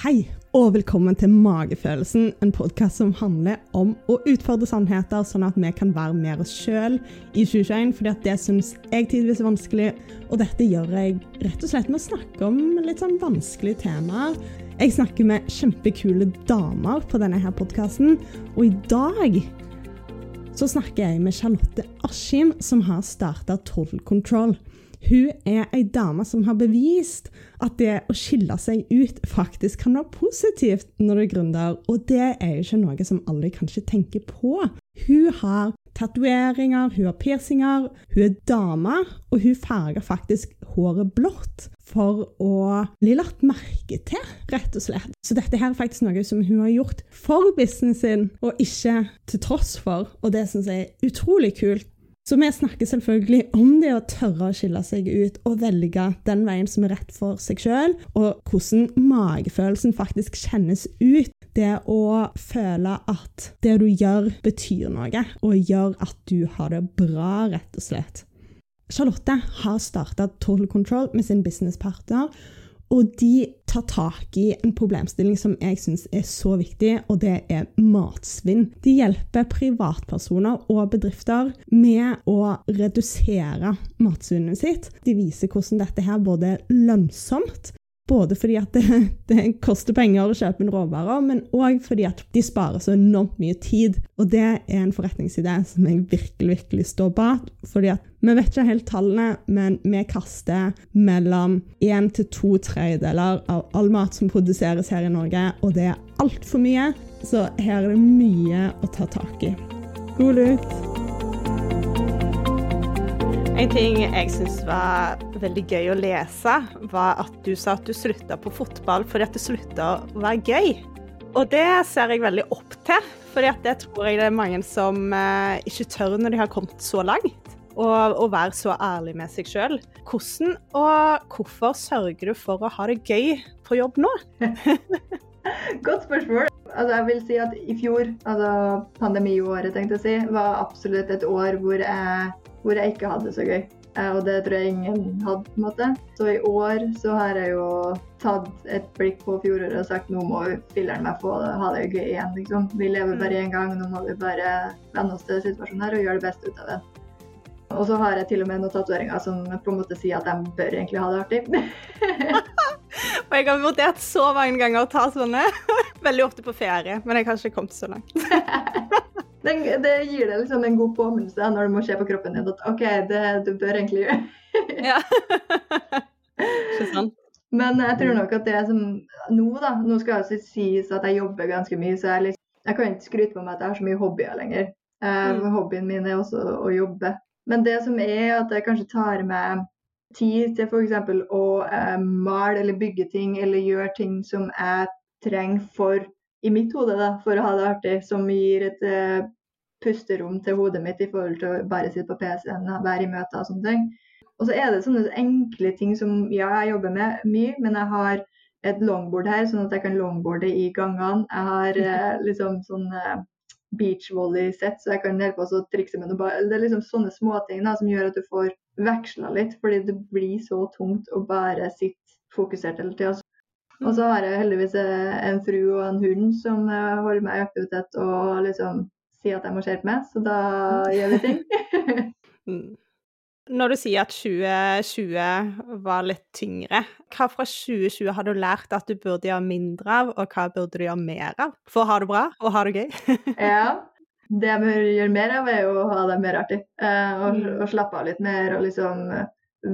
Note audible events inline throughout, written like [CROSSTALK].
Hei, og velkommen til Magefølelsen, en podkast som handler om å utfordre sannheter, sånn at vi kan være mer oss sjøl i 2021, fordi det syns jeg tidvis er vanskelig. Og dette gjør jeg rett og slett med å snakke om litt sånn vanskelige temaer. Jeg snakker med kjempekule damer på denne her podkasten, og i dag så snakker jeg med Charlotte Askim, som har starta Total Control. Hun er ei dame som har bevist at det å skille seg ut faktisk kan være positivt når du er gründer, og det er jo ikke noe som alle kanskje tenker på. Hun har tatoveringer, hun har piercinger, hun er dame, og hun farger faktisk håret blått for å bli lagt merke til, rett og slett. Så dette her er faktisk noe som hun har gjort for businessen sin, og ikke til tross for, og det syns jeg er utrolig kult. Så vi snakker selvfølgelig om det å tørre å skille seg ut og velge den veien som er rett for seg sjøl, og hvordan magefølelsen faktisk kjennes ut. Det å føle at det du gjør, betyr noe, og gjør at du har det bra, rett og slett. Charlotte har starta Total Control med sin businesspartner, og de tar tak i en problemstilling som jeg syns er så viktig, og det er matsvinn. De hjelper privatpersoner og bedrifter med å redusere matsvinnet sitt. De viser hvordan dette her både er lønnsomt, både fordi at det, [LAUGHS] det, koster penger å kjøpe en råvarer, men òg fordi at de sparer så enormt mye tid. Og det er en forretningsidé som jeg virkelig, virkelig står bak. fordi at vi vet ikke helt tallene, men vi kaster mellom én til to tredjedeler av all mat som produseres her i Norge, og det er altfor mye. Så her er det mye å ta tak i. God lytt! En ting jeg syns var veldig gøy å lese, var at du sa at du slutta på fotball fordi at det slutta å være gøy. Og det ser jeg veldig opp til, for det tror jeg det er mange som eh, ikke tør når de har kommet så langt. Å være så ærlig med seg sjøl. Hvordan og hvorfor sørger du for å ha det gøy på jobb nå? [LAUGHS] Godt spørsmål. Altså, jeg vil si at i fjor, altså pandemiåret, tenkte jeg å si, var absolutt et år hvor jeg hvor jeg ikke hadde det så gøy. Eh, og det tror jeg ingen hadde. på en måte. Så i år så har jeg jo tatt et blikk på fjoråret og sagt nå må spilleren meg få ha det gøy igjen. liksom. Vi lever bare én gang, nå må vi bare venne oss til situasjonen her og gjøre det beste ut av det. Og så har jeg til og med noen tatoveringer som på en måte sier at de bør egentlig ha det artig. [LAUGHS] og jeg har vurdert så mange ganger å ta sånne. Veldig ofte på ferie, men jeg har ikke kommet så langt. [LAUGHS] det, det, gir deg liksom en god påminnelse når du må se på kroppen din at OK, det du bør egentlig gjøre. [LAUGHS] ja. Ikke sant. Men jeg tror nok at det som nå, da Nå skal det sies at jeg jobber ganske mye, så jeg, liksom, jeg kan ikke skryte på meg at jeg har så mye hobbyer lenger. Eh, mm. Hobbyen min er også å jobbe. Men det som er at jeg kanskje tar med tid til f.eks. å eh, male eller bygge ting eller gjøre ting som jeg trenger for i mitt hode da, for å ha det artig, som gir et uh, pusterom til hodet mitt i forhold til å bare sitte på PC-en, være i møter og sånne ting. Og så er det sånne enkle ting som ja, jeg jobber med mye, men jeg har et longboard her, sånn at jeg kan longboarde i gangene. Jeg har uh, liksom sånn uh, beachvolley-sett, så jeg kan hjelpe oss å trikse med noe. Det er liksom sånne småting som gjør at du får veksla litt, fordi det blir så tungt å bare sitte fokusert hele tida. Og så har jeg heldigvis eh, en fru og en hund som eh, holder meg i aktivitet og liksom sier at jeg må skjerpe meg, så da [LAUGHS] gjør vi ting. Mm. Når du sier at 2020 var litt tyngre, hva fra 2020 har du lært at du burde gjøre mindre av, og hva burde du gjøre mer av for å ha det bra og ha det gøy? [LAUGHS] [LAUGHS] ja, det jeg bør gjøre mer av, er å ha det mer artig. Eh, og, mm. og slappe av litt mer og liksom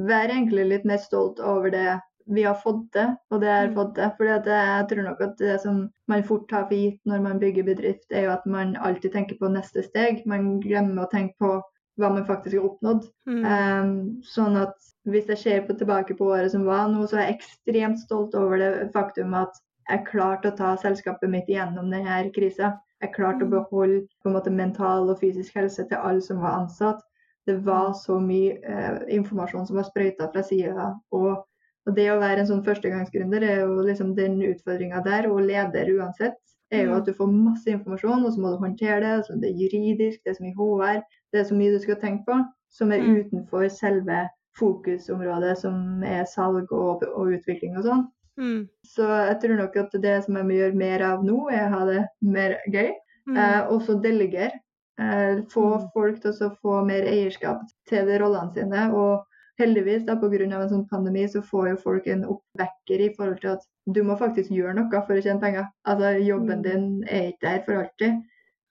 være egentlig litt mer stolt over det vi har fått det, og det er mm. fått det. For jeg tror nok at det som man fort tar for gitt når man bygger bedrift, er jo at man alltid tenker på neste steg. Man glemmer å tenke på hva man faktisk har oppnådd. Mm. Um, sånn at hvis jeg ser på tilbake på året som var nå, så er jeg ekstremt stolt over det faktum at jeg klarte å ta selskapet mitt gjennom denne krisa. Jeg klarte å mm. beholde på en måte mental og fysisk helse til alle som var ansatt. Det var mm. så mye eh, informasjon som var sprøyta fra sida. Og og det å være en sånn førstegangsgründer er jo liksom den utfordringa der, og leder uansett, er jo at du får masse informasjon, og så må du håndtere det. Så det er juridisk, det er så mye HR, det er så mye du skal tenke på som er mm. utenfor selve fokusområdet, som er salg og, og utvikling og sånn. Mm. Så jeg tror nok at det som jeg må gjøre mer av nå, er å ha det mer gøy. Mm. Eh, også delegere. Eh, få Mm. folk til å få mer eierskap til de rollene sine. Og heldigvis, da, pga. en sånn pandemi, så får jo folk en oppvekker i forhold til at du må faktisk gjøre noe for å tjene penger. Altså, jobben Mm. din er ikke der for alltid.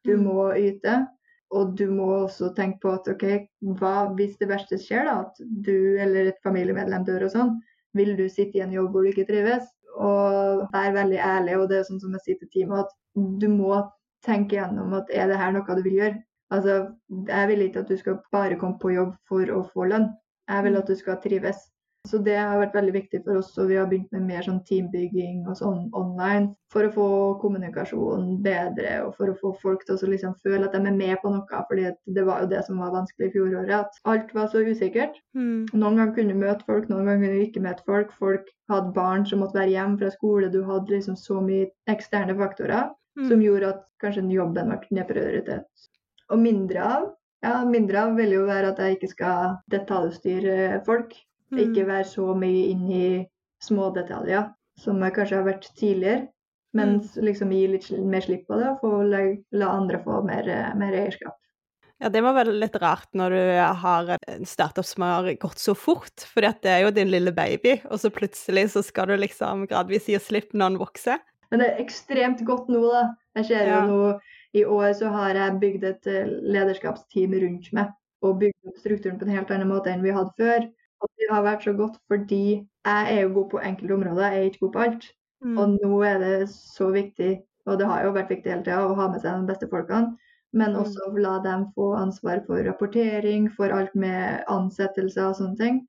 Du Mm. må yte. Og du må også tenke på at OK, hva hvis det verste skjer, da? At du eller et familiemedlem dør og sånn. Vil du sitte i en jobb hvor du ikke trives? Og vær veldig ærlig. Og det er sånn som jeg sier til teamet, at du må tenke gjennom at er det her noe du vil gjøre? Altså, jeg vil ikke at du skal bare komme på jobb for å få lønn. Jeg vil at du skal trives. Så det har vært veldig viktig for oss, og vi har begynt med mer sånn teambygging og sånn online for å få kommunikasjonen bedre og for å få folk til å liksom føle at de er med på noe. fordi det var jo det som var vanskelig i fjoråret, at alt var så usikkert. Mm. Noen ganger kunne du møte folk, noen ganger kunne du ikke møte folk. Folk hadde barn som måtte være hjemme fra skole. Du hadde liksom så mye eksterne faktorer Mm. som gjorde at kanskje jobben ble nedprioritert. Og mindre av ja, mindre av vil jo være at jeg ikke skal detaljstyre folk. Mm. Ikke være så mye inn i små detaljer som jeg kanskje har vært tidligere. Men Mm. liksom gi litt mer slipp på det og få la, la andre få mer, mer eierskap. Ja, det må være litt rart når du har en startup som har gått så fort, for det er jo din lille baby, og så plutselig så skal du liksom gradvis gi slipp når den vokser. Men det er ekstremt godt nå, da. Jeg ser Ja. jo nå i år så har jeg bygd et eh, lederskapsteam rundt meg. Og bygd opp strukturen på en helt annen måte enn vi hadde før. Og det har vært så godt fordi jeg er jo god på enkelte områder, jeg er ikke god på alt. Mm. Og nå er det så viktig, og det har jo vært viktig hele tida, å ha med seg de beste folkene. Men Mm. også la dem få ansvar for rapportering, for alt med ansettelser og sånne ting.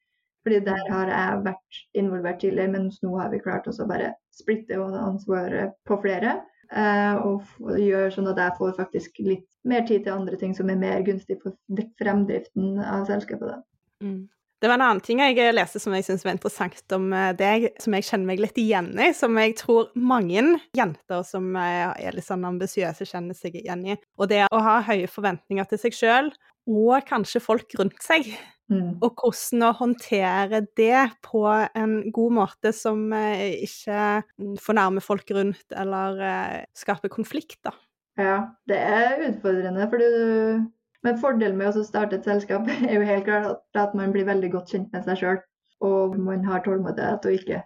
Fordi der Mm. har jeg vært involvert tidligere, mens nå har vi klart å bare splitte ansvaret på flere. Eh, og gjør sånn at jeg får faktisk litt mer tid til andre ting som er mer gunstig for fremdriften av selskapet. Mm. Det var en annen ting jeg leste som jeg syntes var interessant om eh, deg, som jeg kjenner meg litt igjen i, som jeg tror mange jenter som eh, er litt sånn ambisiøse, kjenner seg igjen i. Og det å ha høye forventninger til seg sjøl, og kanskje folk rundt seg. Mm. Og hvordan å håndtere det på en god måte som eh, ikke mm, fornærmer folk rundt, eller eh, skaper konflikt, da. Ja, det er utfordrende. fordi du... Men fordelen med å starte et selskap [LAUGHS] er jo helt klart at- at man blir veldig godt kjent med seg sjøl. Og man har tålmodighet og ikke.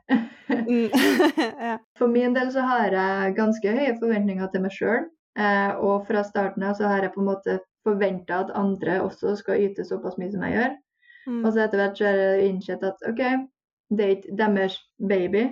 Mm. [LAUGHS] [LAUGHS] ja. For min del så har jeg ganske høye forventninger til meg sjøl. Eh, og fra starten av så har jeg på en måte forventa at andre også skal yte såpass mye som jeg gjør. Mm. Og så etter hvert så har jeg innsett at OK, det er ikke deres baby.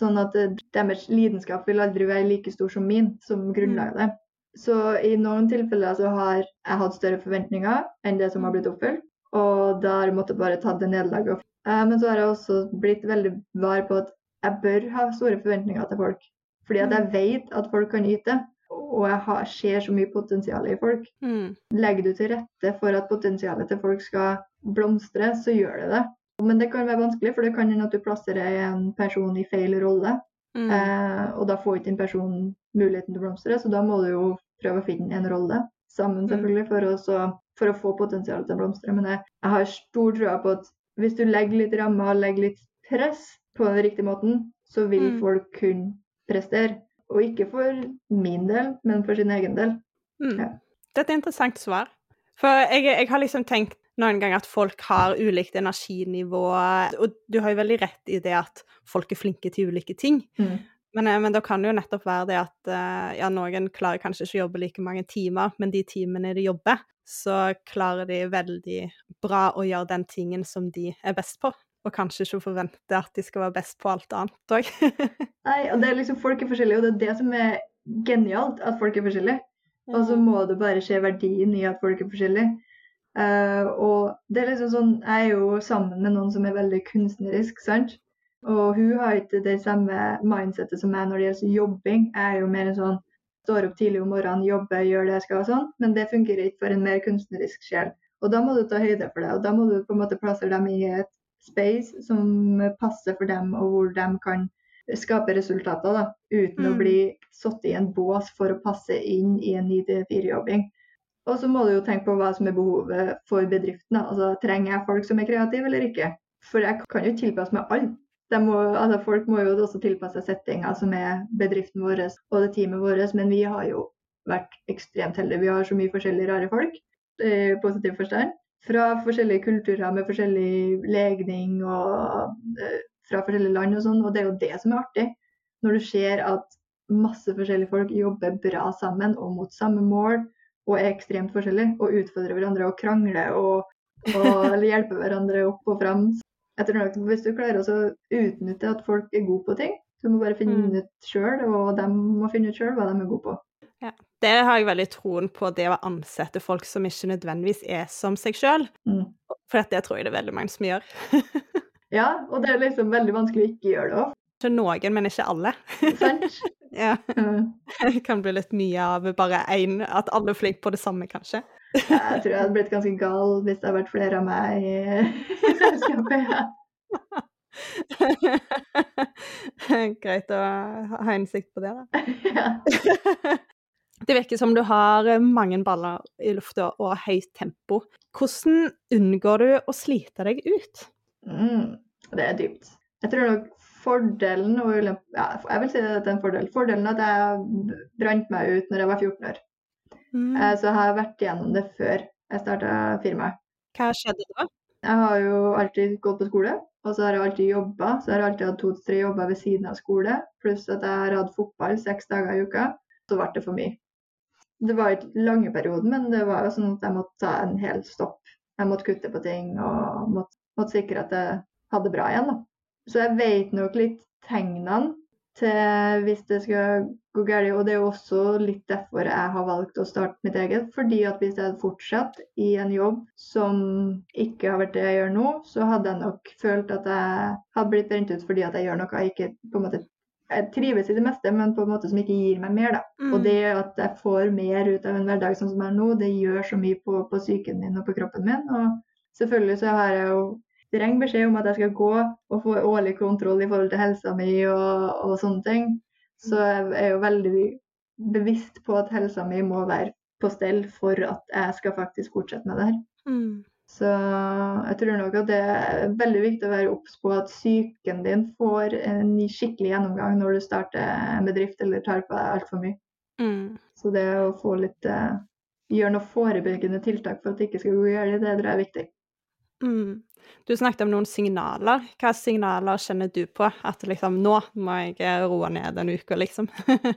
Sånn at eh, deres lidenskap vil aldri være like stor som min, som grunnlaget. Så i noen tilfeller så har jeg hatt større forventninger enn det som har blitt oppfylt. Og da har jeg måttet bare ta det nederlaget. opp. Men så har jeg også blitt veldig var på at jeg bør ha store forventninger til folk. Fordi at jeg vet at folk kan yte. Og jeg har, ser så mye potensial i folk. Mm. Legger du til rette for at potensialet til folk skal blomstre, så gjør det det. Men det kan være vanskelig, for det kan hende at du plasserer en person i feil rolle. Mm. Eh, og da får ikke den personen muligheten til å blomstre, så da må du jo prøve å finne en rolle sammen, Mm. selvfølgelig, for, å for å få potensialet til å blomstre. Men jeg, jeg har stor tro på at hvis du legger litt rammer og legger litt press på den riktige måten, så vil Mm. folk kunne prestere. Og ikke for min del, men for sin egen del. Mm. Ja. Det er et interessant svar. For jeg, jeg har liksom tenkt noen ganger at folk har ulikt energinivå, og du har jo veldig rett i det at folk er flinke til ulike ting. Mm. Men, eh, men da kan det jo nettopp være det at eh, ja, noen klarer kanskje ikke å jobbe like mange timer, men de timene de jobber, så klarer de veldig bra å gjøre den tingen som de er best på. Og kanskje ikke forvente at de skal være best på alt annet òg. [LAUGHS] Nei, og det er liksom Folk er forskjellige, og det er det som er genialt, at folk er forskjellige. Og så må du bare se verdien i at folk er forskjellige. Uh, og det er liksom sånn Jeg er jo sammen med noen som er veldig kunstnerisk, sant? Og hun har ikke det samme mindsettet som meg når det gjelder jobbing. Jeg er jo mer en sånn står opp tidlig om morgenen, jobber, gjør det jeg skal og sånn. Men det fungerer ikke for en mer kunstnerisk sjel. Og da må du ta høyde for det. Og da må du på en måte plassere dem i et space som passer for dem, og hvor de kan skape resultater da, uten å Mm. bli satt i en bås for å passe inn i en 9-4-jobbing. Og så må du jo tenke på hva som er behovet for bedriften. da. Altså, Trenger jeg folk som er kreative eller ikke? For jeg kan jo tilpasse meg alle. må, altså folk må jo også tilpasse seg settinga som er bedriften vår og det teamet vårt, men vi har jo vært ekstremt heldige. Vi har så mye forskjellige rare folk, i positiv forstand. Fra forskjellige kulturer med forskjellig legning og eh, fra forskjellige land og sånn, og det er jo det som er artig. Når du ser at masse forskjellige folk jobber bra sammen og mot samme mål, og er ekstremt forskjellige, og utfordrer hverandre og krangler og, og [LAUGHS] hjelper hverandre opp og fram. Jeg tror nok Hvis du klarer å utnytte at folk er gode på ting, du må bare finne Mm. ut sjøl, og de må finne ut sjøl hva de er gode på. Ja. Det har jeg veldig troen på, det å ansette folk som ikke nødvendigvis er som seg sjøl. Mm. For det tror jeg det er veldig mange som gjør. [LAUGHS] Ja, og det er liksom veldig vanskelig å ikke gjøre det òg. Ikke noen, men ikke alle. [LAUGHS] Sant? [LAUGHS] Ja. Det kan bli litt mye av bare én, at alle er flinke på det samme, kanskje. Jeg tror jeg hadde blitt ganske gal hvis det hadde vært flere av meg i i selskapet. Ja. Greit å ha innsikt på det, da. Det virker som du har mange baller i lufta og høyt tempo. Hvordan unngår du å slite deg ut? Mm, det er dypt. Jeg tror nok fordelen og ulempen ja, Jeg vil si at det er en fordel. Fordelen er at jeg brant meg ut når jeg var 14 år. Mm. Så Så har jeg vært gjennom det før jeg starta firmaet. Hva skjedde da? Jeg har jo alltid gått på skole, og så har jeg alltid jobba. Så jeg har alltid hatt to-tre jobber ved siden av skole, pluss at jeg har hatt fotball seks dager i uka. Så ble det for mye. Det var ikke lange perioden, men det var jo sånn at jeg måtte ta en hel stopp. Jeg måtte kutte på ting og måtte, måtte sikre at jeg hadde det bra igjen. Da. Så jeg vet nok litt tegnene til hvis det skal gå galt. Og det er jo også litt derfor jeg har valgt å starte mitt eget. Fordi at hvis jeg hadde fortsatt i en jobb som ikke har vært det jeg gjør nå, så hadde jeg nok følt at jeg hadde blitt brent ut fordi at jeg gjør noe jeg ikke på en måte jeg trives i det meste, men på en måte som ikke gir meg mer. Mm. Og det at jeg får mer ut av en hverdag sånn som jeg er nå, det gjør så mye på, på psyken min og på kroppen min. Og selvfølgelig så har jeg jo streng beskjed om at jeg skal gå og få årlig kontroll i forhold til helsa mi og, og sånne ting. Så jeg er jo veldig bevisst på at helsa mi må være på stell for at jeg skal faktisk fortsette med det her. Mm. Så jeg tror nok at det er veldig viktig å være obs på at psyken din får en skikkelig gjennomgang når du starter en bedrift eller tar på deg altfor mye. Mm. Så det å få litt eh, Gjøre noen forebyggende tiltak for at det ikke skal gå galt, det tror jeg er viktig. Mm. Du snakket om noen signaler. Hva signaler kjenner du på? At liksom, nå må jeg roe ned en uke, liksom. [LAUGHS]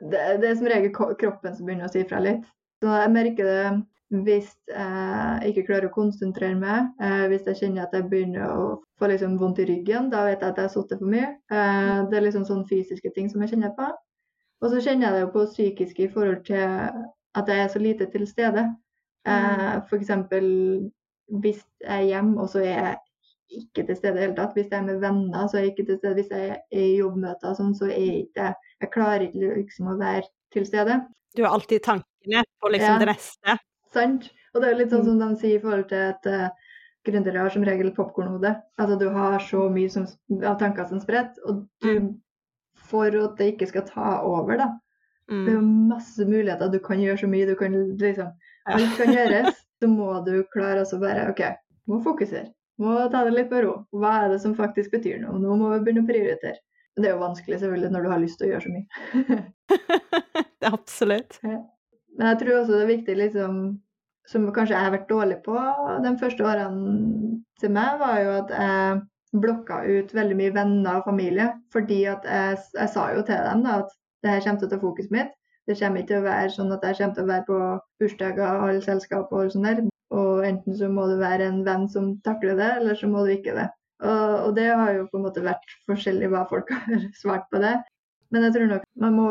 Det, det er som regel kroppen som begynner å si fra litt. Så jeg merker det hvis jeg ikke klarer å konsentrere meg, eh, hvis jeg kjenner at jeg begynner å få liksom vondt i ryggen, da vet jeg at jeg har sittet for mye. Eh, det er liksom sånne fysiske ting som jeg kjenner på. Og så kjenner jeg det jo på psykisk i forhold til at jeg er så lite til stede. Eh, for eksempel hvis jeg er hjemme, og så er jeg ikke til stede i det hele tatt. Hvis jeg er med venner, så er jeg ikke til stede. Hvis jeg er i jobbmøter, sånn, så er jeg ikke Jeg klarer ikke liksom å være til stede. Du har alltid tankene på liksom Ja. det neste. Sant? Og det er jo litt sånn Mm. som de sier i forhold til at uh, gründere har som regel popkornhode. Altså du har så mye som, av tanker som spredt, og du For at det ikke skal ta over, da. Det er jo Mm. masse muligheter. Du kan gjøre så mye. Du kan liksom Alt kan [LAUGHS] gjøres. Så må du klare å bare OK, må fokusere. Må ta det litt på ro. Hva er det som faktisk betyr noe? Nå må vi begynne å prioritere. Det er jo vanskelig selvfølgelig når du har lyst til å gjøre så mye. det [LAUGHS] er [LAUGHS] absolutt. Men jeg tror også det er viktig, liksom, som kanskje jeg har vært dårlig på de første årene til meg, var jo at jeg blokka ut veldig mye venner og familie. Fordi at jeg, jeg sa jo til dem da, at det her kommer til å ta fokuset mitt. Det kommer ikke til å være sånn at jeg kommer til å være på bursdager og alle selskap og sånn der. Og enten så må det være en venn som takler det, eller så må du ikke det. Og, og det har jo på en måte vært forskjellig hva folk har [LAUGHS] svart på det. Men jeg tror nok man må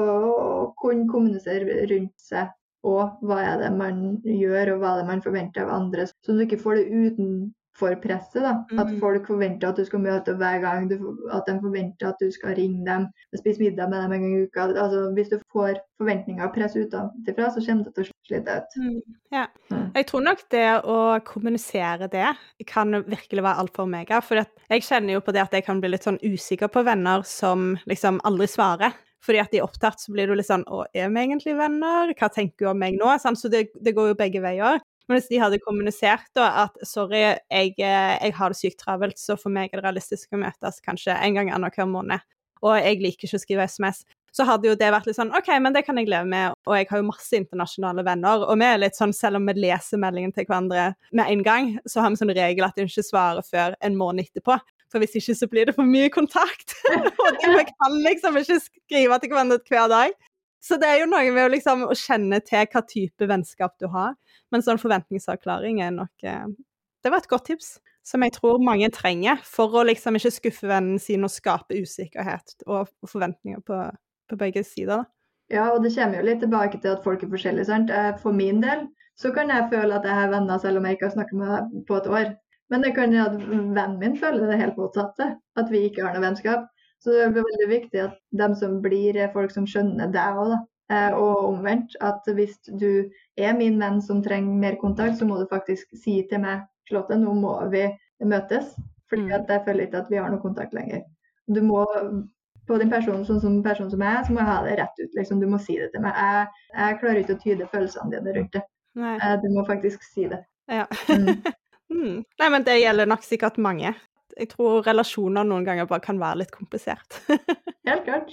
kunne kommunisere rundt seg og hva er det man gjør, og hva er det man forventer av andre. Så du ikke får det utenfor presset. da. At Mm. folk forventer at du skal møte hver gang. Du, at de forventer at du skal ringe dem, spise middag med dem en gang i uka. Altså, hvis du får forventninger og press utenfra, så kommer det til å slite ut. Ja. Mm. Jeg tror nok det å kommunisere det kan virkelig være alt for mega. For jeg kjenner jo på det at jeg kan bli litt sånn usikker på venner som liksom aldri svarer. Fordi at de er opptatt, så blir du litt sånn Å, er vi egentlig venner? Hva tenker du om meg nå? Sånn, Så det, det går jo begge veier. Men hvis de hadde kommunisert da at sorry, jeg, eh, jeg har det sykt travelt, så for meg er det realistisk å møtes kanskje en gang annenhver måned, og jeg liker ikke å skrive SMS, så hadde jo det vært litt sånn OK, men det kan jeg leve med, og jeg har jo masse internasjonale venner. Og vi er litt sånn, selv om vi leser meldingen til hverandre med en gang, så har vi sånn regel at de ikke svarer før en måned etterpå. For hvis ikke så blir det for mye kontakt. [LAUGHS] og vi kan liksom ikke skrive til hverandre hver dag. Så det er jo noe med å, liksom, å kjenne til hva type vennskap du har. Men sånn forventningsavklaring er nok eh, Det var et godt tips som jeg tror mange trenger for å liksom ikke skuffe vennen sin og skape usikkerhet og forventninger på, på begge sider. Ja, og det kommer jo litt tilbake til at folk er forskjellige. sant? Eh, for min del så kan jeg føle at jeg har venner selv om jeg ikke har snakket med deg på et år. Men det kan jo at vennen min føler det helt motsatte, at vi ikke har noe vennskap. Så det er veldig viktig at de som blir, er folk som skjønner deg òg, da. Eh, og omvendt. At hvis du er min venn som trenger mer kontakt, så må du faktisk si til meg Charlotte, nå må vi møtes. Fordi mm. at jeg føler ikke at vi har noe kontakt lenger. Du må på din person, sånn som person som jeg så må jeg ha det rett ut. Liksom. Du må si det til meg. Jeg, jeg klarer ikke å tyde følelsene dine rundt det. Nei. Eh, du må faktisk si det. Ja. mm. [LAUGHS] mm. Nei, men det gjelder nok sikkert mange. Jeg tror relasjoner noen ganger bare kan være litt komplisert. [LAUGHS] Helt klart.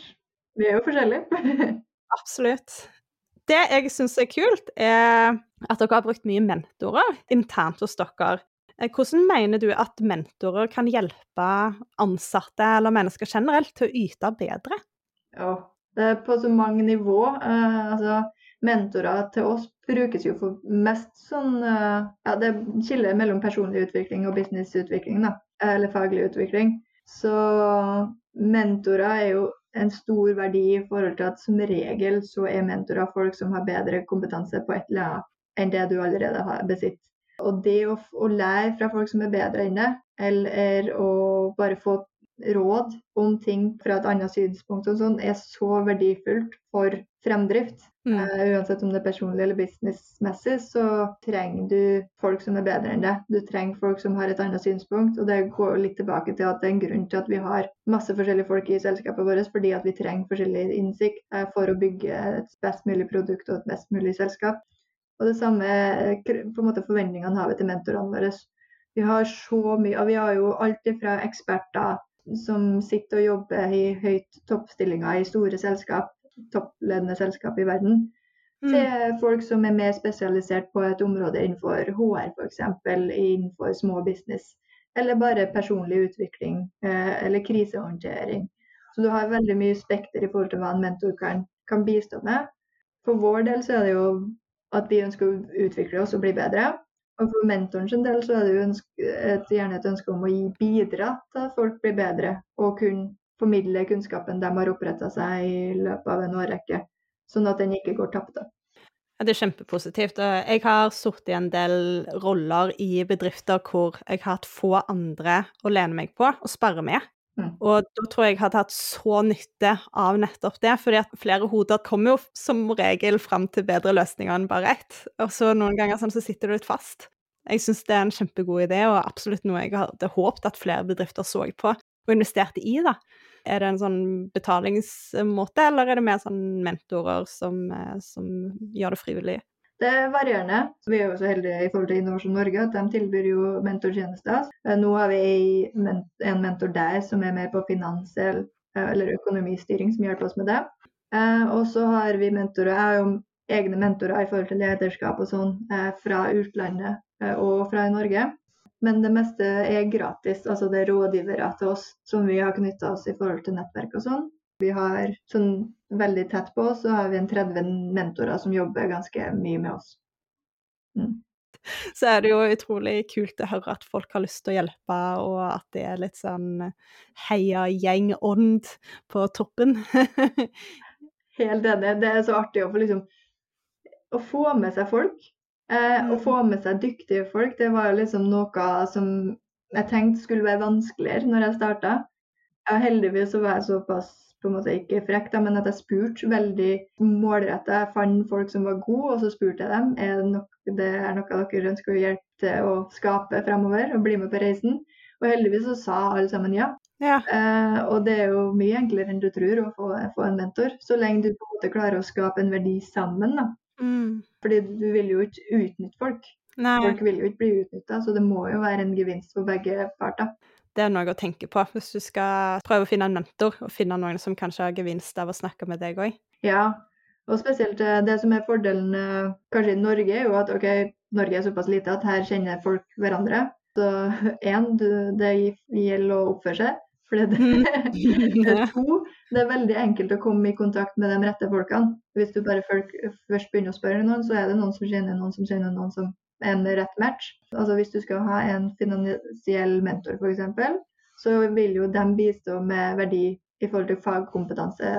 Vi er jo forskjellige. [LAUGHS] Absolutt. Det jeg syns er kult, er at dere har brukt mye mentorer internt hos dere. Eh, hvordan mener du at mentorer kan hjelpe ansatte eller mennesker generelt til å yte bedre? Ja, det er på så mange nivå. Uh, altså, mentorer til oss brukes jo for mest sånn eh, Ja, det skiller mellom personlig utvikling og businessutvikling, da. Eller faglig utvikling. Så mentorer er jo en stor verdi i forhold til at som regel så er mentorer folk som har bedre kompetanse på et eller annet enn det du allerede har besitt. Og det å, å lære fra folk som er bedre enn det, eller å bare få råd om ting fra et annet synspunkt og sånn, er så verdifullt for fremdrift. Mm. Uh, uansett om det er personlig eller businessmessig, så trenger du folk som er bedre enn deg. Du trenger folk som har et annet synspunkt. Og det går litt tilbake til at det er en grunn til at vi har masse forskjellige folk i selskapet vårt, fordi at vi trenger forskjellig innsikt uh, for å bygge et best mulig produkt og et best mulig selskap. Og det samme uh, på en måte forventningene har vi til mentorene våre. Vi har så mye, og vi har jo alt fra eksperter som sitter og jobber i høyt toppstillinger i store selskap, toppledende selskap i verden, mm. til folk som er mer spesialisert på et område innenfor HR f.eks., innenfor små business, eller bare personlig utvikling eh, eller krisehåndtering. Så du har veldig mye spekter i forhold til hva en mentor kan, kan bistå med. For vår del så er det jo at vi ønsker å utvikle oss og bli bedre. Og for mentoren sin del så er det jo et, gjerne et ønske om å gi bidra til at folk blir bedre, og kunne formidle kunnskapen de har oppretta seg i løpet av en årrekke, sånn at den ikke går tapt. Ja, det er kjempepositivt. Jeg har sittet i en del roller i bedrifter hvor jeg har hatt få andre å lene meg på og sperre med. Mm. Og da tror jeg jeg hadde hatt så nytte av nettopp det, fordi at flere hoder kommer jo som regel fram til bedre løsninger enn bare ett. Og så noen ganger sånn så sitter du litt fast. Jeg syns det er en kjempegod idé, og absolutt noe jeg hadde håpet at flere bedrifter så på og investerte i, da. Er det en sånn betalingsmåte, eller er det mer sånn mentorer som, eh, som gjør det frivillig? Det er varierende. Vi er jo så heldige i forhold til Innovasjon Norge at de tilbyr jo mentortjenester. Eh, nå har vi en mentor der som er mer på finans eh, eller økonomistyring, som hjelper oss med det. Og så har vi mentorer. Jeg har jo egne mentorer i forhold til lederskap og sånn fra utlandet og fra Norge. Men det meste er gratis. Altså det er rådgivere til oss som vi har knytta oss i forhold til nettverk og sånn. Vi har sånn veldig tett på oss, så har vi en 30 mentorer som jobber ganske mye med oss. Mm. Så er det jo utrolig kult å høre at folk har lyst til å hjelpe, og at det er litt sånn heia-gjeng-ånd på toppen. [LAUGHS] Helt enig. Det er så artig å få liksom å få med seg folk Eh, å få med seg dyktige folk, det var jo liksom noe som jeg tenkte skulle være vanskeligere når jeg starta. Ja, heldigvis så var jeg såpass på en måte ikke frekk, da, men at jeg spurte veldig målretta. Jeg fant folk som var gode, og så spurte jeg dem er det, nok, det er noe dere ønsker å hjelpe til å skape fremover, og bli med på reisen. Og heldigvis så sa alle sammen ja. ja. Eh, og det er jo mye enklere enn du tror å få, få, en mentor. Så lenge du på en måte klarer å skape en verdi sammen, da Mm. Fordi du vil jo ikke utnytte folk. Nei, Folk vil jo ikke bli utnytta, så det må jo være en gevinst for begge parter. Det er noe å tenke på hvis du skal prøve å finne en mentor, og finne noen som kanskje har gevinst av å snakke med deg òg. Ja, og spesielt eh, det som er fordelen eh, kanskje i Norge, er jo at ok, Norge er såpass lite at her kjenner folk hverandre. Så [LAUGHS] én, det gjelder å oppføre seg. For det, [LAUGHS] Ja. [LAUGHS] to, det er veldig enkelt å komme i kontakt med de rette folkene. Hvis du bare folk, først begynner å spørre noen, så er det noen som kjenner noen som kjenner noen som en rett match. Altså Hvis du skal ha en finansiell mentor f.eks., så vil jo de bistå med verdi i forhold til fagkompetanse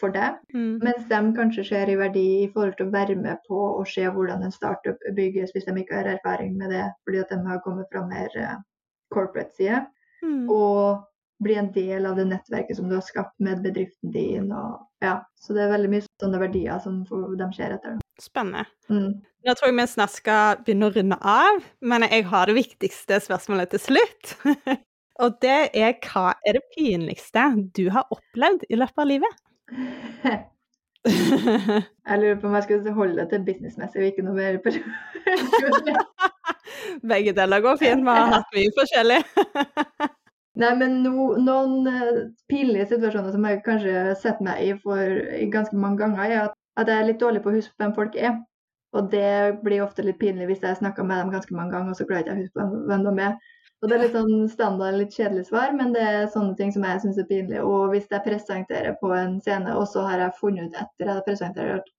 for deg. Mm. Mens de kanskje ser i verdi i forhold til å være med på å se hvordan en startup bygges, hvis de ikke har erfaring med det, fordi at de har kommet fra mer eh, corporate side. Mm. Og bli en del av det nettverket som du har skapt med bedriften din. Og, ja. Så det er veldig mye sånne verdier som de ser etter. Spennende. Mm. Nå tror jeg vi snart skal begynne å runde av, men jeg har det viktigste spørsmålet til slutt. [LAUGHS] Og det er hva er det pinligste du har opplevd i løpet av livet? [LAUGHS] Jeg lurer på om jeg skulle holde det til businessmessig og ikke noe mer personlig. [LAUGHS] Begge deler går fint, vi har hatt mye forskjellig. Nei, men no, noen eh, pinlige situasjoner som jeg kanskje har sett meg i for ganske mange ganger, er at, at jeg er litt dårlig på å huske hvem folk er. Og det blir ofte litt pinlig hvis jeg snakker med dem ganske mange ganger, og så klarer jeg ikke å huske hvem, de er. Og det er litt sånn standard, litt kjedelig svar, men det er sånne ting som jeg syns er pinlig. Og hvis jeg presenterer på en scene, og så har jeg funnet ut etter jeg presenterer at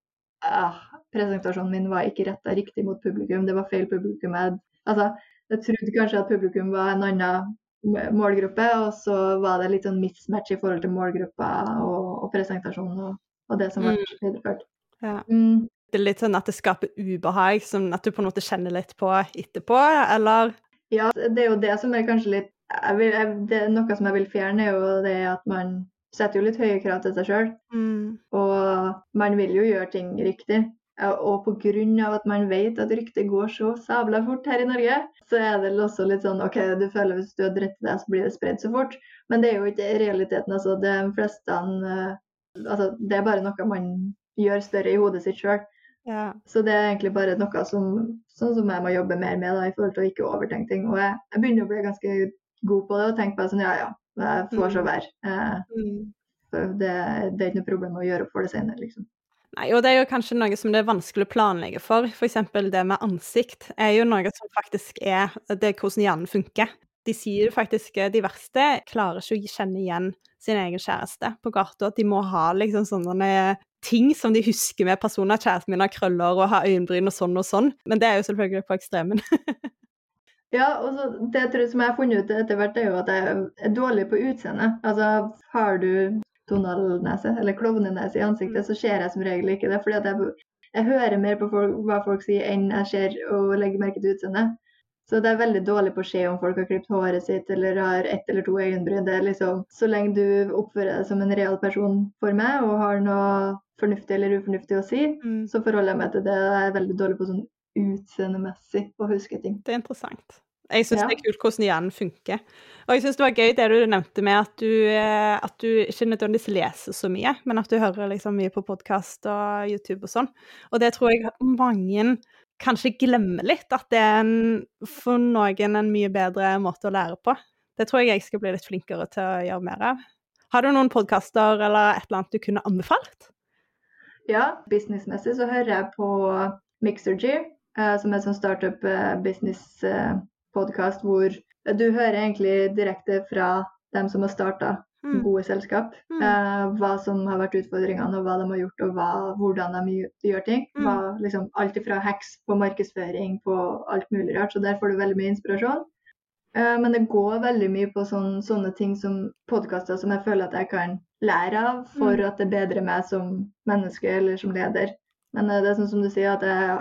ah, presentasjonen min var ikke retta riktig mot publikum, det var feil publikum. Jeg, altså, jeg trodde kanskje at publikum var en annen målgruppe, og så var det litt sånn mismatch i forhold til målgruppa og, og presentasjonen og, og det som ble Mm. videreført. Ja. Mm. Det er litt sånn at det skaper ubehag, som at du på en måte kjenner litt på etterpå, eller? Ja, det er jo det som er kanskje litt jeg vil, jeg, Det er noe som jeg vil fjerne, er jo det at man setter jo litt høye krav til seg sjøl. Mm. Og man vil jo gjøre ting riktig. Ja, Og pga. at man vet at ryktet går så sabla fort her i Norge, så er det også litt sånn OK, du føler hvis du har dritt deg, så blir det spredd så fort. Men det er jo ikke realiteten. altså. De fleste eh, altså, Det er bare noe man gjør større i hodet sitt sjøl. Ja. Så det er egentlig bare noe som, sånn som jeg må jobbe mer med da, i forhold til å ikke overtenke ting. Og jeg, jeg begynner å bli ganske god på det og tenke på det sånn ja ja, jeg får så være. Eh, Mm. det, det er ikke noe problem å gjøre opp for det senere, liksom. Nei, og det er jo kanskje noe som det er vanskelig å planlegge for. Eksempel det med ansikt er jo noe som faktisk er det hvordan hjernen funker. De sier jo faktisk de verste klarer ikke å kjenne igjen sin egen kjæreste på gata. At de må ha liksom sånne ting som de husker med personer. Kjæresten min har krøller og har øyenbryn og sånn og sånn. Men det er jo selvfølgelig på ekstremen. [LAUGHS] Ja, og det tror jeg som jeg har funnet ut etter hvert, er jo at jeg er dårlig på utseende. Altså, har du Donald-nese, eller klovnenese i ansiktet, så ser jeg som regel ikke det. fordi jeg, jeg hører mer på folk, hva folk sier, enn jeg ser og legger merke til utseendet. Så det er veldig dårlig på å se om folk har klippet håret sitt eller har ett eller to øyenbryn. Liksom, Så lenge du oppfører deg som en real person for meg og har noe fornuftig eller ufornuftig å si, Mm. så forholder jeg meg til det. Jeg er veldig dårlig på sånn utseendemessig å huske ting. Det er interessant. Jeg syns Ja. det er kult hvordan hjernen funker. Og jeg syns det var gøy det du nevnte med at du, eh, at du ikke nødvendigvis leser så mye, men at du hører liksom mye på podkast og YouTube og sånn. Og det tror jeg mange kanskje glemmer litt, at det er en, for noen en mye bedre måte å lære på. Det tror jeg jeg skal bli litt flinkere til å gjøre mer av. Har du noen podkaster eller et eller annet du kunne anbefalt? Ja, businessmessig så hører jeg på Mixergy, eh, som er en sånn startup eh, business podkast hvor du hører egentlig direkte fra dem som har starta Mm. gode selskap. Mm. Eh, hva som har vært utfordringene, og hva de har gjort, og hva, hvordan de gjør- ting. Mm. Hva, liksom, alt ifra hacks på markedsføring på alt mulig rart. Så der får du veldig mye inspirasjon. Eh, men det går veldig mye på sånn, sånne ting som podkaster som jeg føler at jeg kan lære av for Mm. at det bedrer meg som menneske eller som leder. Men eh, det er sånn som du sier, at jeg,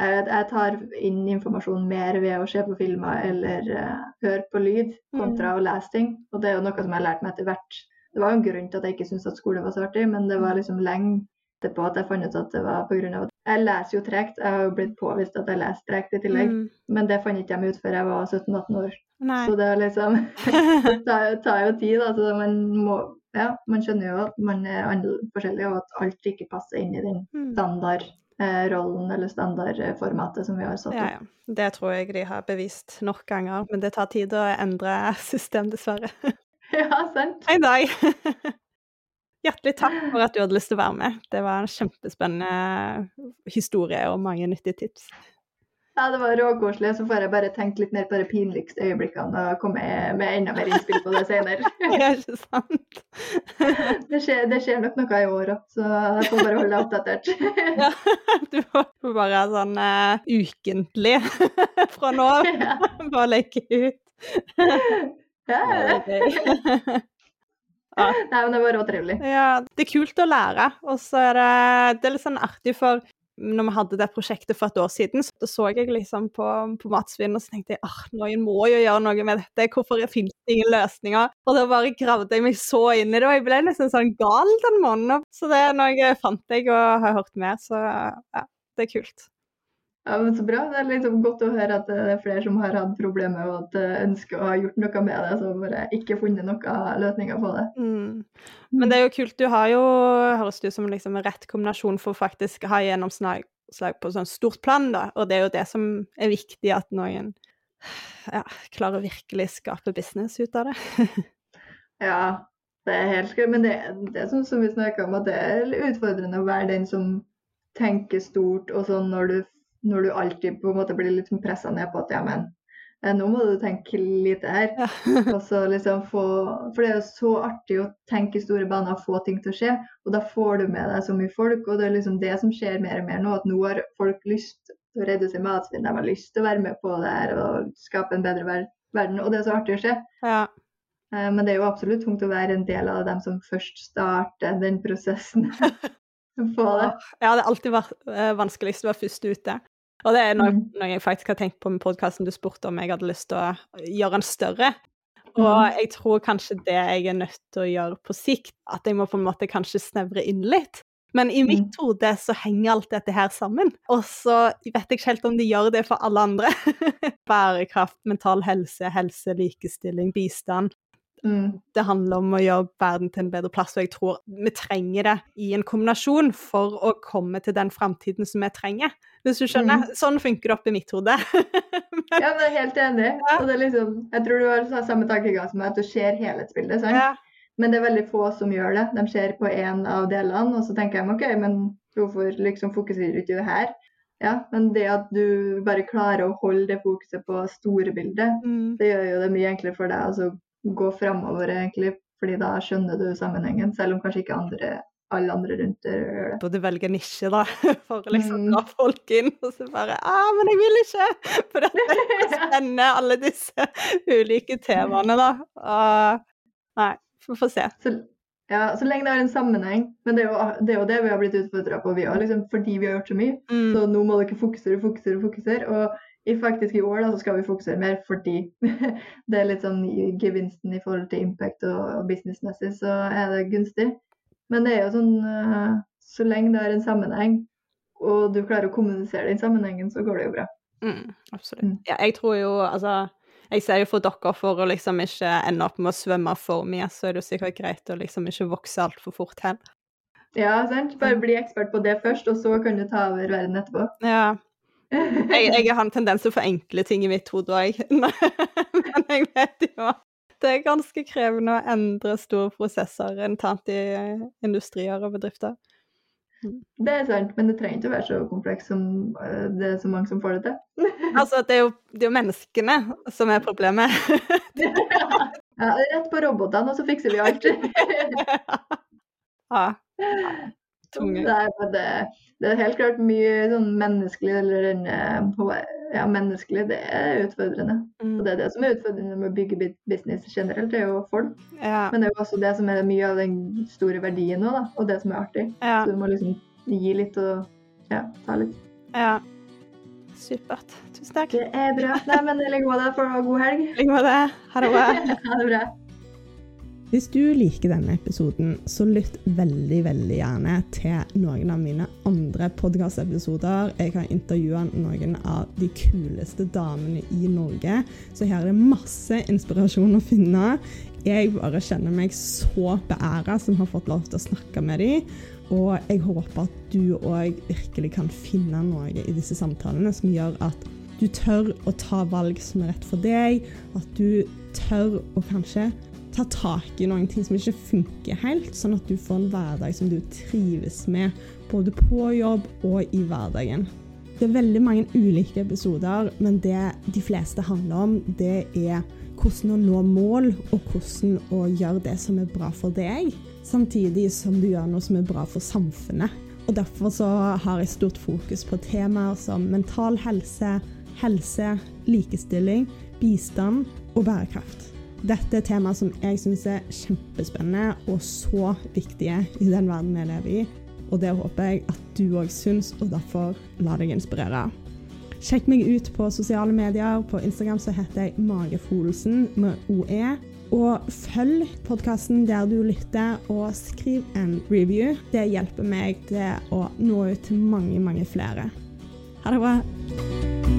jeg, tar inn informasjon mer ved å se på filmer eller uh, høre på lyd, kontra å lese ting. Og det er jo noe som jeg har lært meg etter hvert. Det var jo en grunn til at jeg ikke syntes at skole var så artig, men det var liksom lenge etterpå at jeg fant ut at det var pga. at jeg leser jo tregt. Jeg har jo blitt påvist at jeg leser tregt i tillegg, Mm. men det fant ikke jeg ut før jeg var 17-18 år. Nei. Så det er liksom det [LAUGHS] [LAUGHS] tar, tar jo tid. Altså man må ja, man skjønner jo at man er forskjellig, og at alt ikke passer inn i den Mm. standard rollen eller standardformatet som vi har satt opp. Ja, ja. Det tror jeg de har bevist nok ganger, men det tar tid å endre [LAUGHS] system, dessverre. [LAUGHS] Ja, sant. En Dag. [LAUGHS] Hjertelig takk for at du hadde lyst til å være med. Det var en kjempespennende historie og mange nyttige tips. Ja, det var råkoselig. Så får jeg bare tenke litt mer på de pinligste øyeblikkene og komme med enda mer innspill på det senere. [LAUGHS] Ja, ikke sant? [LAUGHS] Det skjer, det skjer nok noe i år òg, så jeg får bare holde deg oppdatert. [LAUGHS] Ja, du får bare sånn uh, ukentlig fra nå av. Ja. Bare leke ut. Ja, ja. Nei, men det var råtrivelig. Ja, det er kult å lære, og så er det, det er litt sånn artig for når vi hadde det prosjektet for et år siden, så så jeg liksom på, på matsvinn og så tenkte jeg, ah, noen må jo gjøre noe med dette, hvorfor finnes det ingen løsninger? Og da bare gravde jeg meg så inn i det, og jeg ble nesten sånn gal den måneden. Så det er noe jeg fant jeg og har hørt mer, så ja, det er kult. Ja, men Så bra. Det er liksom godt å høre at det er flere som har hatt problemer og at eh, ønsker å ha gjort noe med det, så bare ikke funnet noen løsninger på det. Mm. Men det er jo kult. Du har jo, høres det ut som liksom en rett kombinasjon for å faktisk ha gjennomslag på sånn stort plan, da. Og det er jo det som er viktig, at noen ja, klarer å virkelig skape business ut av det. [LAUGHS] Ja, det er helt skrevet. Men det, det er sånn som vi snakka om, at det er utfordrende å være den som tenker stort, og sånn når du, når du alltid på en måte blir litt pressa ned på at ja, men eh, nå må du tenke lite her. Ja. [LAUGHS] Og så liksom få, for det er jo så artig å tenke i store baner og få ting til å skje. Og da får du med deg så mye folk, og det er liksom det som skjer mer og mer nå. At nå har folk lyst til å redusere matsvinn, de har lyst til å være med på det her og skape en bedre ver verden. Og det er så artig å se. ja. Eh, Men det er jo absolutt tungt å være en del av dem som først starter den prosessen. [LAUGHS] på det. Ja, det har alltid vært eh, vanskeligst å være først ute. Og det er noe, Mm. noe jeg faktisk har tenkt på med podkasten du spurte om jeg hadde lyst til å gjøre den større. Og jeg tror kanskje det jeg er nødt til å gjøre på sikt, at jeg må på en måte kanskje snevre inn litt. Men i mitt Mm. hode så henger alt dette her sammen. Og så vet jeg ikke helt om de gjør det for alle andre. [LAUGHS] Bærekraft, mental helse, helse, likestilling, bistand. Mm. Det handler om å gjøre verden til en bedre plass, og jeg tror vi trenger det i en kombinasjon for å komme til den framtiden som vi trenger. Hvis du skjønner? Sånn funker det oppi mitt hode. [LAUGHS] Ja, men jeg er helt enig. Og det er liksom, jeg tror du har samme tankegang som meg, at du ser helhetsbildet. sant? ja. Men det er veldig få som gjør det. De ser på én av delene, og så tenker de OK, men hvorfor liksom fokuserer du ikke her? Ja, men det at du bare klarer å holde det fokuset på store bildet, Mm. det gjør jo det mye enklere for deg altså, gå framover, egentlig. Fordi da skjønner du sammenhengen, selv om kanskje ikke andre, alle andre rundt deg gjør det. Du velger nisje, da, [LAUGHS] for å liksom Mm. dra folk inn. Og så bare 'Å, men jeg vil ikke! [LAUGHS] For det er spennende, alle disse ulike temaene, da. Og, nei, vi får se. Så, ja, så lenge det er en sammenheng. Men det er jo det, er jo det vi har blitt utfordra på, vi òg, liksom, fordi vi har gjort så mye. Mm. Så nå må dere fokusere, fokusere, fokusere. Og i faktisk i år da, så skal vi fokusere mer fordi [LAUGHS] det er litt sånn gevinsten i forhold til impact og, og businessmessig, så er det gunstig. Men det er jo sånn eh, Så lenge det er en sammenheng, og du klarer å kommunisere den sammenhengen, så går det jo bra. Mm, absolutt. Mm. Ja, jeg tror jo, altså Jeg ser jo for dere for å liksom ikke ende opp med å svømme for mye, så er det jo sikkert greit å liksom ikke vokse altfor fort heller. Ja, sant? Bare bli ekspert på det først, og så kan du ta over verden etterpå. Ja. Jeg, jeg har en tendens til å forenkle ting i mitt hode òg, [LAUGHS] men jeg vet jo at det er ganske krevende å endre store prosesser internt i industrier og bedrifter. Det er sant, men det trenger ikke å være så komplekst som eh, det er så mange som får det til. [LAUGHS] [LAUGHS] Altså, det er jo, det er jo menneskene som er problemet. Ja, rett på robotene, og så fikser vi alt. ja. Tunge. Nei, men det, det er helt klart mye sånn menneskelig eller eh, ja, menneskelig, det er utfordrende. Og Mm. det er det som er utfordrende med å bygge business generelt, det er jo folk. Ja. Men det er jo også det som er mye av den store verdien nå, da, og det som er artig. Ja. Så du må liksom gi litt og ja, ta litt. ja. Supert. Tusen takk. Det er bra. Nei, men i like måte, ha god helg. I like måte. Ha det bra. [LAUGHS] Ha det bra. Hvis du liker denne episoden, så lytt veldig veldig gjerne til noen av mine andre podkastepisoder. Jeg har intervjua noen av de kuleste damene i Norge, så her er det masse inspirasjon å finne. Jeg bare kjenner meg så beæra som har fått lov til å snakke med dem. Og jeg håper at du òg virkelig kan finne noe i disse samtalene som gjør at du tør å ta valg som er rett for deg, at du tør å kanskje ta tak i noen ting som ikke funker helt, sånn at du får en hverdag som du trives med, både på jobb og i hverdagen. Det er veldig mange ulike episoder, men det de fleste handler om, det er hvordan å nå mål, og hvordan å gjøre det som er bra for deg, samtidig som du gjør noe som er bra for samfunnet. Og Derfor så har jeg stort fokus på temaer som mental helse, helse, likestilling, bistand og bærekraft. Dette er temaer som jeg syns er kjempespennende og så viktige i den verden vi lever i. Og det håper jeg at du òg syns, og derfor la deg inspirere. Sjekk meg ut på sosiale medier. På Instagram så heter jeg Magefolsen med OE. Og følg podkasten der du lytter, og skriv en review. Det hjelper meg til å nå ut til mange, mange flere. Ha det bra.